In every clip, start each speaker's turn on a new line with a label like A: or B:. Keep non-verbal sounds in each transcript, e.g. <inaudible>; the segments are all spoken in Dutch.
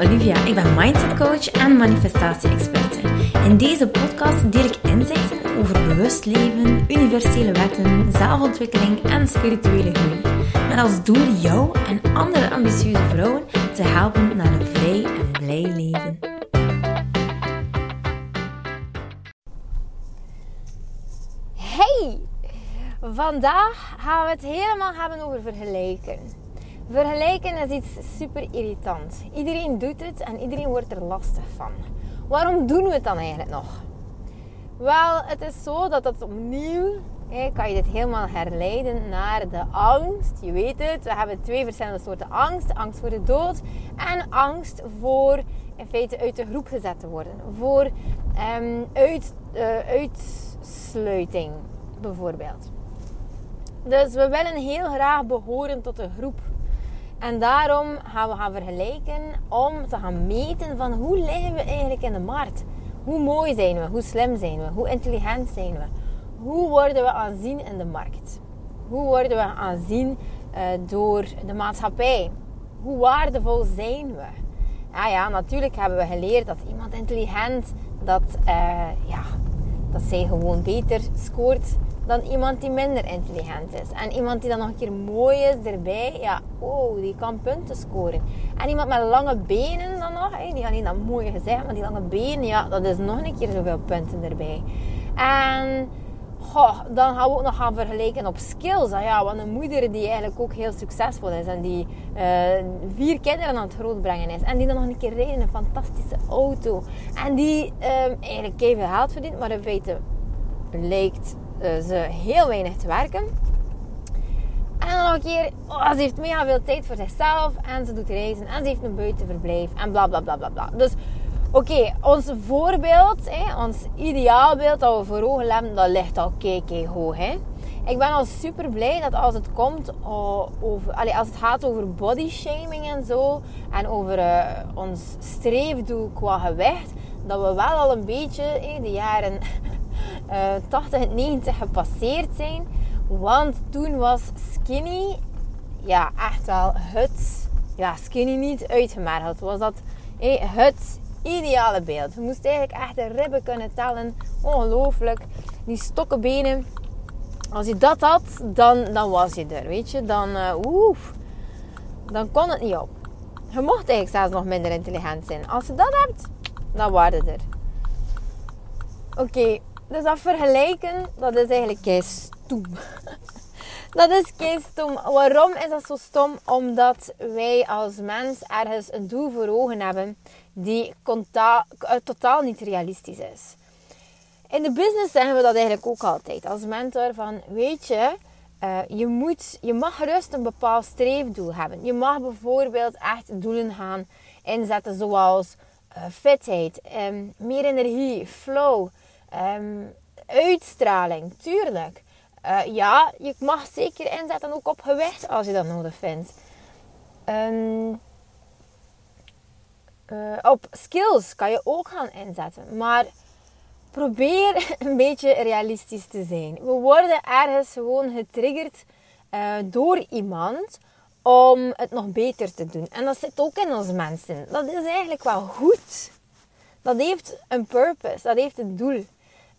A: Olivia. Ik ben mindset coach en manifestatie-experte. In deze podcast deel ik inzichten over bewust leven, universele wetten, zelfontwikkeling en spirituele groei. Met als doel jou en andere ambitieuze vrouwen te helpen naar een vrij en blij leven.
B: Hey! Vandaag gaan we het helemaal hebben over vergelijken. Vergelijken is iets super irritant. Iedereen doet het en iedereen wordt er lastig van. Waarom doen we het dan eigenlijk nog? Wel, het is zo dat het opnieuw, kan je dit helemaal herleiden naar de angst. Je weet het, we hebben twee verschillende soorten angst. Angst voor de dood en angst voor in feite uit de groep gezet te worden. Voor um, uit, uh, uitsluiting bijvoorbeeld. Dus we willen heel graag behoren tot een groep. En daarom gaan we gaan vergelijken om te gaan meten van hoe liggen we eigenlijk in de markt. Hoe mooi zijn we? Hoe slim zijn we? Hoe intelligent zijn we? Hoe worden we aanzien in de markt? Hoe worden we aanzien uh, door de maatschappij? Hoe waardevol zijn we? Ja, ja, natuurlijk hebben we geleerd dat iemand intelligent, dat, uh, ja, dat zij gewoon beter scoort dan iemand die minder intelligent is. En iemand die dan nog een keer mooi is erbij, ja, oh, die kan punten scoren. En iemand met lange benen dan nog, die had niet dat mooie gezegd, maar die lange benen, ja, dat is nog een keer zoveel punten erbij. En goh, dan gaan we ook nog gaan vergelijken op skills. Ja, want een moeder die eigenlijk ook heel succesvol is en die uh, vier kinderen aan het grootbrengen is. En die dan nog een keer rijdt in een fantastische auto. En die um, eigenlijk even geld verdient, maar in feite lijkt ze heel weinig te werken. En dan nog een keer, oh, ze heeft mega veel tijd voor zichzelf. En ze doet reizen. En ze heeft een buitenverblijf. En bla bla bla bla bla. Dus oké, ons voorbeeld, hè, ons ideaalbeeld dat we voor ogen hebben, dat ligt al kei hoog. Hè. Ik ben al super blij dat als het komt uh, over, allez, als het gaat over body shaming en zo. En over uh, ons streefdoel qua gewicht. Dat we wel al een beetje in de jaren 80 en 90 gepasseerd zijn. Want toen was skinny ja, echt wel het, ja, skinny niet uitgemergeld. Was dat hey, het ideale beeld. Je moest eigenlijk echt de ribben kunnen tellen. Ongelooflijk. Die stokkenbenen. Als je dat had, dan, dan was je er, weet je. Dan, uh, oef, dan kon het niet op. Je mocht eigenlijk zelfs nog minder intelligent zijn. Als je dat hebt, dan waren er. Oké, dus dat vergelijken, dat is eigenlijk kei stom. <laughs> dat is kei stom. Waarom is dat zo stom? Omdat wij als mens ergens een doel voor ogen hebben die eh, totaal niet realistisch is. In de business zeggen we dat eigenlijk ook altijd als mentor van weet je, uh, je, moet, je mag rust een bepaald streefdoel hebben. Je mag bijvoorbeeld echt doelen gaan inzetten zoals uh, fitheid, um, meer energie, flow, Um, uitstraling, tuurlijk. Uh, ja, je mag zeker inzetten ook op gewicht als je dat nodig vindt. Um, uh, op skills kan je ook gaan inzetten. Maar probeer <laughs> een beetje realistisch te zijn. We worden ergens gewoon getriggerd uh, door iemand om het nog beter te doen. En dat zit ook in ons mensen. Dat is eigenlijk wel goed. Dat heeft een purpose, dat heeft een doel.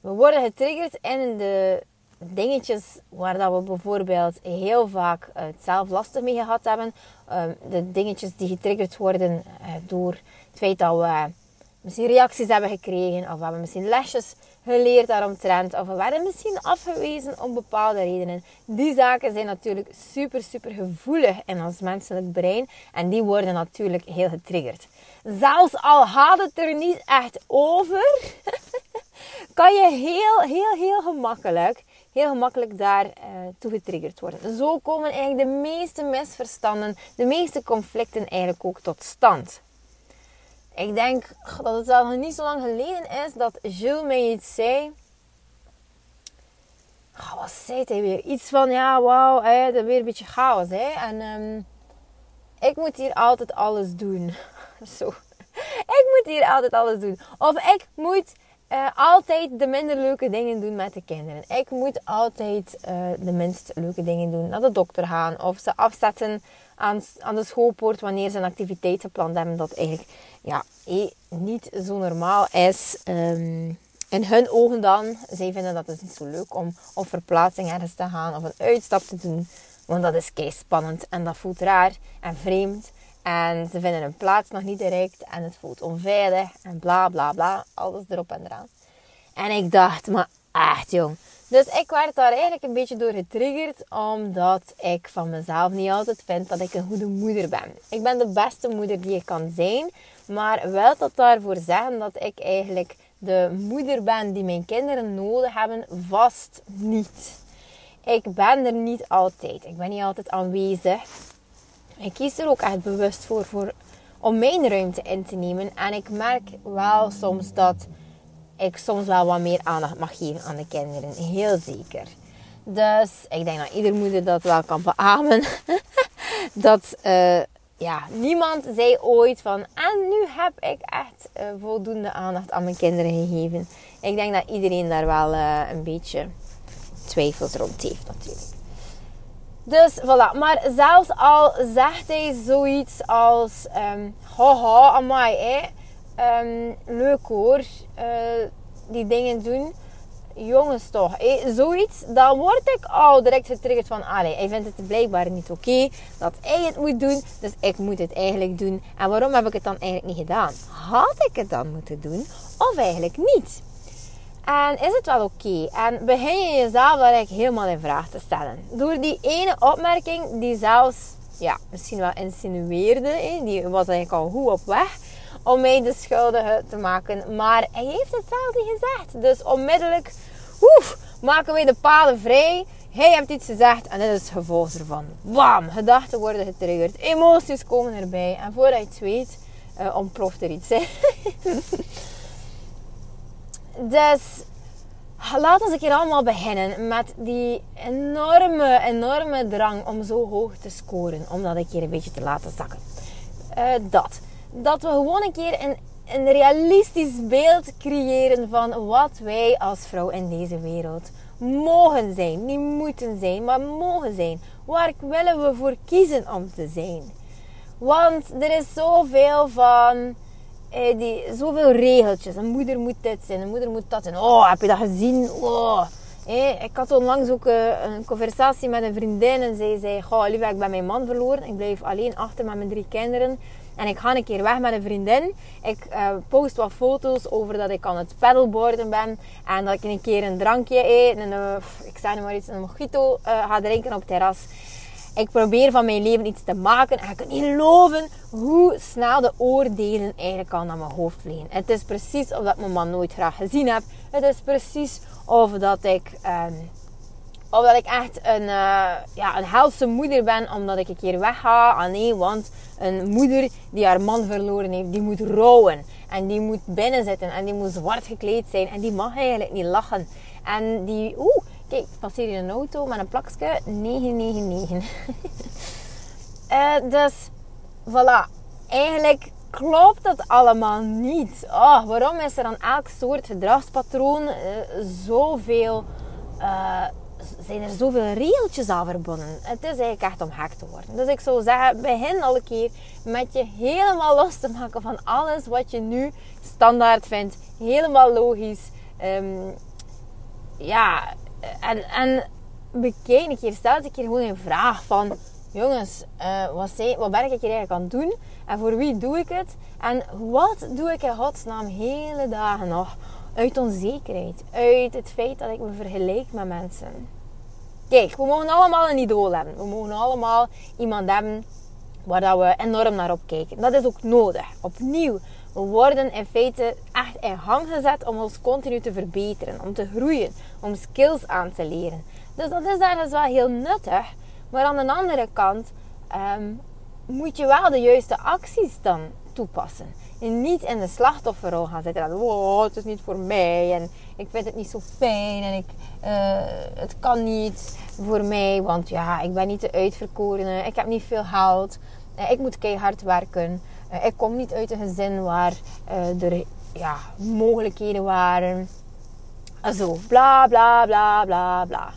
B: We worden getriggerd in de dingetjes waar dat we bijvoorbeeld heel vaak het zelf lastig mee gehad hebben. Ehm, de dingetjes die getriggerd worden eh, door het feit dat we misschien reacties hebben gekregen. Of we hebben misschien lesjes geleerd daaromtrent. Of we werden misschien afgewezen om bepaalde redenen. Die zaken zijn natuurlijk super, super gevoelig in ons menselijk brein. En die worden natuurlijk heel getriggerd. Zelfs al gaat het er niet echt over... <laughs> kan je heel, heel, heel gemakkelijk, heel gemakkelijk daar uh, toe getriggerd worden. Zo komen eigenlijk de meeste misverstanden, de meeste conflicten eigenlijk ook tot stand. Ik denk dat het al niet zo lang geleden is dat Jules mij iets zei. Oh, wat zei hij weer? Iets van, ja, wauw, dat is weer een beetje chaos. Hè? En um, ik moet hier altijd alles doen. <laughs> Zo. Ik moet hier altijd alles doen. Of ik moet uh, altijd de minder leuke dingen doen met de kinderen. Ik moet altijd uh, de minst leuke dingen doen. Naar de dokter gaan. Of ze afzetten aan, aan de schoolpoort wanneer ze een activiteit gepland hebben dat eigenlijk ja, niet zo normaal is. Um, in hun ogen dan, zij vinden dat het niet zo leuk om op verplaatsing ergens te gaan of een uitstap te doen. Want dat is kei spannend en dat voelt raar en vreemd. En ze vinden hun plaats nog niet direct en het voelt onveilig en bla bla bla. Alles erop en eraan. En ik dacht, maar echt jong. Dus ik werd daar eigenlijk een beetje door getriggerd, omdat ik van mezelf niet altijd vind dat ik een goede moeder ben. Ik ben de beste moeder die ik kan zijn, maar wel dat daarvoor zeggen dat ik eigenlijk de moeder ben die mijn kinderen nodig hebben, vast niet. Ik ben er niet altijd. Ik ben niet altijd aanwezig. Ik kies er ook echt bewust voor, om mijn ruimte in te nemen. En ik merk wel soms dat ik soms wel wat meer aandacht mag geven aan de kinderen. Heel zeker. Dus ik denk dat ieder moeder dat wel kan beamen. <laughs> dat uh, ja, niemand zei ooit van... En nu heb ik echt uh, voldoende aandacht aan mijn kinderen gegeven. Ik denk dat iedereen daar wel uh, een beetje twijfels rond heeft natuurlijk. Dus voilà. Maar zelfs al zegt hij zoiets als... Um, haha, amai, hè. Um, leuk hoor. Uh, die dingen doen. Jongens toch, zoiets, dan word ik al direct getriggerd van, allee, hij vindt het blijkbaar niet oké dat hij het moet doen, dus ik moet het eigenlijk doen. En waarom heb ik het dan eigenlijk niet gedaan? Had ik het dan moeten doen of eigenlijk niet? En is het wel oké? En begin je jezelf daar eigenlijk helemaal in vraag te stellen. Door die ene opmerking die zelfs, ja, misschien wel insinueerde, die was eigenlijk al goed op weg om mij de schuldige te maken. Maar hij heeft hetzelfde gezegd. Dus onmiddellijk oef, maken wij de paden vrij. Hij heeft iets gezegd en dit is het gevolg ervan. Bam! Gedachten worden getriggerd. Emoties komen erbij. En voordat je het weet, uh, ontploft er iets. <laughs> dus laten we een keer allemaal beginnen met die enorme, enorme drang om zo hoog te scoren. Om dat een keer een beetje te laten zakken. Uh, dat dat we gewoon een keer een, een realistisch beeld creëren van wat wij als vrouw in deze wereld mogen zijn. Niet moeten zijn, maar mogen zijn. Waar willen we voor kiezen om te zijn? Want er is zoveel van. Eh, zoveel regeltjes. Een moeder moet dit zijn, een moeder moet dat zijn. Oh, heb je dat gezien? Oh. Eh, ik had onlangs ook uh, een conversatie met een vriendin en zij zei: Goh, lieve, ik ben mijn man verloren. Ik blijf alleen achter met mijn drie kinderen. En ik ga een keer weg met een vriendin. Ik post wat foto's over dat ik aan het pedalboarden ben. En dat ik een keer een drankje eet. En, ik zeg nu maar iets, een mojito ga drinken op het terras. Ik probeer van mijn leven iets te maken. En ik kan niet geloven hoe snel de oordelen eigenlijk al naar mijn hoofd vliegen. Het is precies of dat mijn man nooit graag gezien heb. Het is precies of dat ik... Um, of dat ik echt een, uh, ja, een helse moeder ben omdat ik een keer wegga. Ah nee, want een moeder die haar man verloren heeft, die moet rouwen. En die moet binnen zitten en die moet zwart gekleed zijn. En die mag eigenlijk niet lachen. En die, oeh, kijk, passeer je een auto met een plakje 999. uh, dus, voilà. Eigenlijk klopt dat allemaal niet. Oh, waarom is er aan elk soort gedragspatroon uh, zoveel... Uh, zijn er zoveel regeltjes aan verbonden. Het is eigenlijk echt om gek te worden. Dus ik zou zeggen, begin al een keer met je helemaal los te maken van alles wat je nu standaard vindt. Helemaal logisch. Um, ja, en, en bekijk een keer, stel een keer gewoon een vraag van... Jongens, uh, wat, wat ben ik hier eigenlijk aan het doen? En voor wie doe ik het? En wat doe ik in godsnaam hele dagen nog? Uit onzekerheid. Uit het feit dat ik me vergelijk met mensen. Kijk, we mogen allemaal een idool hebben. We mogen allemaal iemand hebben waar dat we enorm naar opkijken. Dat is ook nodig. Opnieuw, worden in feite echt in hang gezet om ons continu te verbeteren, om te groeien, om skills aan te leren. Dus dat is ergens wel heel nuttig. Maar aan de andere kant ehm, moet je wel de juiste acties dan toepassen. En niet in de slachtofferrol gaan zitten. wow, het is niet voor mij en ik vind het niet zo fijn en ik, uh, het kan niet voor mij, want ja, ik ben niet de uitverkorene, ik heb niet veel geld, uh, ik moet keihard werken, ik kom niet uit een gezin waar er ja, mogelijkheden waren. Zo, bla bla bla bla bla.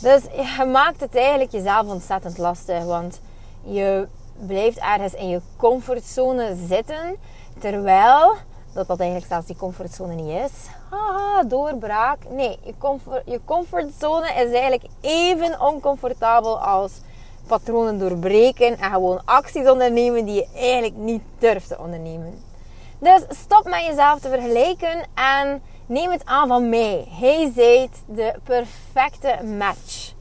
B: Dus je maakt het eigenlijk jezelf ontzettend lastig, want Je blijft ergens in je comfortzone zitten. Terwijl dat dat eigenlijk zelfs die comfortzone niet is. Haha, doorbraak. Nee, je, comfort, je comfortzone is eigenlijk even oncomfortabel als patronen doorbreken en gewoon acties ondernemen die je eigenlijk niet durft te ondernemen. Dus stop met jezelf te vergelijken en neem het aan van mij. Hij zijt de perfecte match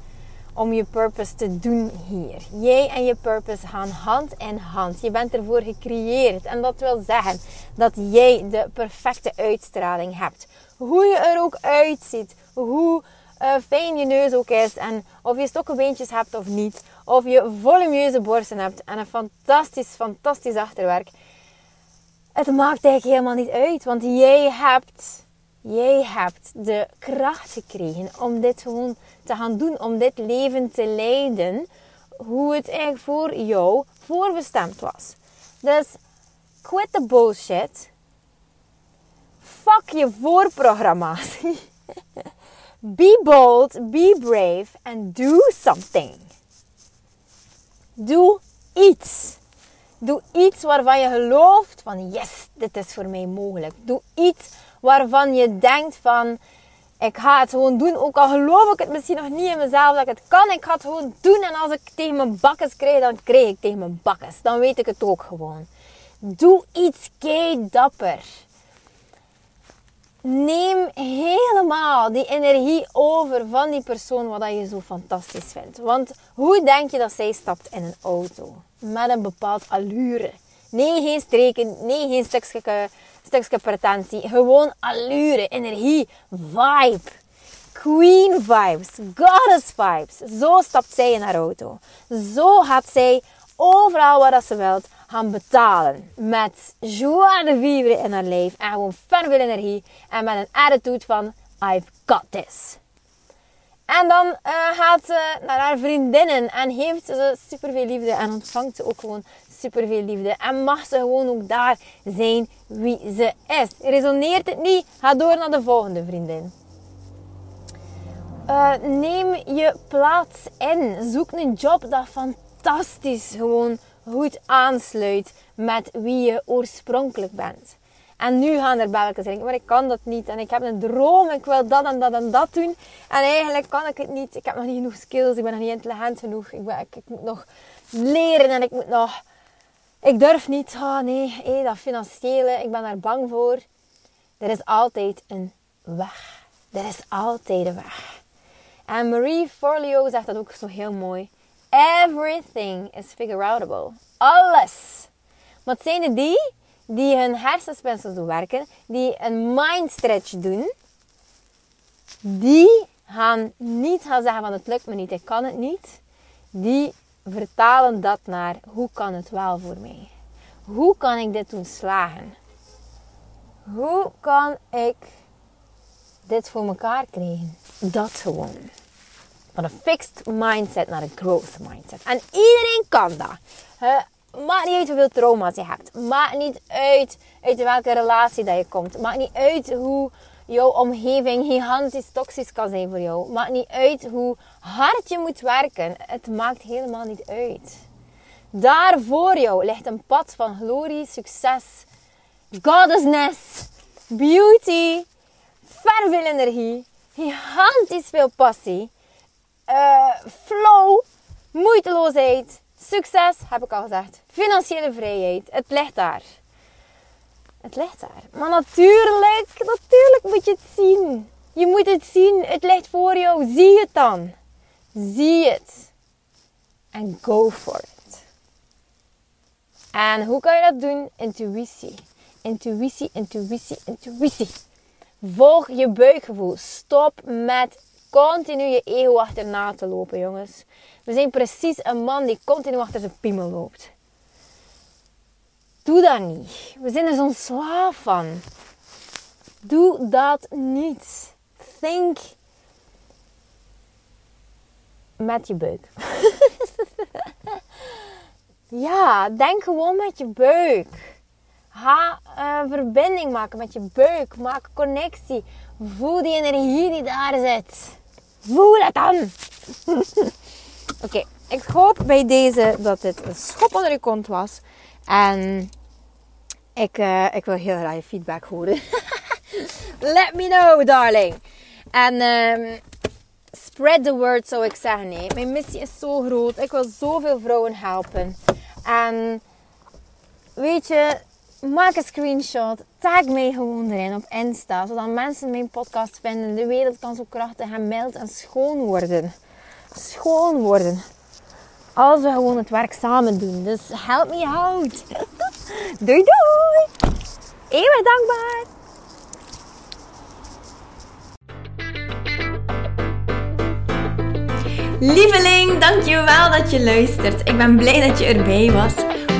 B: om je purpose te doen hier. Jij en je purpose gaan hand in hand. Je bent ervoor gecreëerd. En dat wil zeggen dat jij de perfecte uitstraling hebt. Hoe je er ook uitziet. Hoe uh, fijn je neus ook is. En of je stokkenbeentjes hebt of niet. Of je volumineuze borsten hebt. En een fantastisch, fantastisch achterwerk. Het maakt eigenlijk helemaal niet uit. Want jij hebt Jij hebt de kracht gekregen om dit gewoon te gaan doen, om dit leven te leiden, hoe het eigenlijk voor jou voorbestemd was. Dus quit the bullshit. Fuck je voorprogrammatie. <laughs> Be bold, be brave and do something. Doe iets. Doe iets waarvan je gelooft van yes, dit is voor mij mogelijk. Doe iets waarvan je denkt van ik ga het gewoon doen. Ook al geloof ik het misschien nog niet in mezelf dat ik het kan. Ik ga het gewoon doen. En als ik tegen mijn bakkes krijg, dan krijg ik tegen mijn bakkes. Dan weet ik het ook gewoon. Doe iets kei dapper. Neem helemaal die energie over van die persoon wat je zo fantastisch vindt. Want hoe denk je dat zij stapt in een auto? Met een bepaald allure. Nee, geen streken. Nee, geen stukje stukje pretentie. Gewoon allure, energie, vibe. Queen vibes, goddess vibes. Zo stapt zij in haar auto. Zo gaat zij overal waar ze wilt gaan betalen. Met joie de vivre in haar lijf. En gewoon fun veel energie. En met een attitude van I've got this. En dan uh, gaat ze naar haar vriendinnen en heeft ze superveel liefde en ontvangt ze ook gewoon super veel liefde. En mag ze gewoon ook daar zijn wie ze is. Resoneert het niet? Ga door naar de volgende vriendin. Uh, neem je plaats in. Zoek een job dat fantastisch gewoon goed aansluit met wie je oorspronkelijk bent. En nu gaan er belletjes ringen, maar ik kan dat niet. En ik heb een droom, ik wil dat en dat en dat doen. En eigenlijk kan ik het niet. Ik heb nog niet genoeg skills, ik ben nog niet intelligent genoeg. Ik moet nog leren en ik moet nog ik durf niet. Oh nee, hey, dat financiële, ik ben daar bang voor. Er is altijd een weg. Er is altijd een weg. En Marie Forleo zegt dat ook zo heel mooi. Everything is figure outable. Alles. Wat zijn er die die hun hersenspinsels doen werken, die een mind stretch doen, die gaan niet gaan zeggen van het lukt me niet, ik kan het niet. Die vertalen dat naar hoe kan het wel voor mij? Hoe kan ik dit doen slagen? Hoe kan ik dit voor elkaar krijgen? Dat gewoon. Van een fixed mindset naar een growth mindset. En iedereen kan dat. maakt niet uit hoeveel trauma's je hebt. Maakt niet uit uit welke relatie dat je komt. Maakt niet uit hoe jouw omgeving gigantisch toxisch kan zijn voor jou. Maakt niet uit hoe hard je moet werken. Het maakt helemaal niet uit. Daar voor jou ligt een pad van glorie, succes, goddessness, beauty, ver veel energie, gigantisch veel passie, uh, flow, moeiteloosheid, succes, heb ik al gezegd, financiële vrijheid. Het ligt daar. Het ligt daar. Maar natuurlijk, natuurlijk moet je het zien. Je moet het zien. Het ligt voor jou. Zie het dan. Zie het. En go for it. En hoe kan je dat doen? Intuïtie. Intuïtie, intuïtie, intuïtie. Volg je buikgevoel. Stop met continu je ego achterna te lopen, jongens. We zijn precies een man die continu achter zijn piemel loopt. Doe dat niet. We zijn er zo'n slaaf van. Doe dat niet. Think met je buik. <laughs> ja, denk gewoon met je buik. Ga uh, verbinding maken met je buik. Maak connectie. Voel die energie die daar zit. Voel het dan. <laughs> Oké, ik hoop bij deze dat dit een schop onder je kont was. En ik, uh, ik wil heel graag je feedback horen. <laughs> Let me know, darling. En um, spread the word, zou ik zeggen. Nee. Mijn missie is zo groot. Ik wil zoveel vrouwen helpen. En weet je, maak een screenshot. Tag mij gewoon erin op Insta. Zodat mensen mijn podcast vinden. De wereld kan zo krachtig en mild en schoon worden. Schoon worden. Als we gewoon het werk samen doen. Dus help me out. <laughs> doei doei. Eeuwig dankbaar.
A: Lieveling, dankjewel dat je luistert. Ik ben blij dat je erbij was.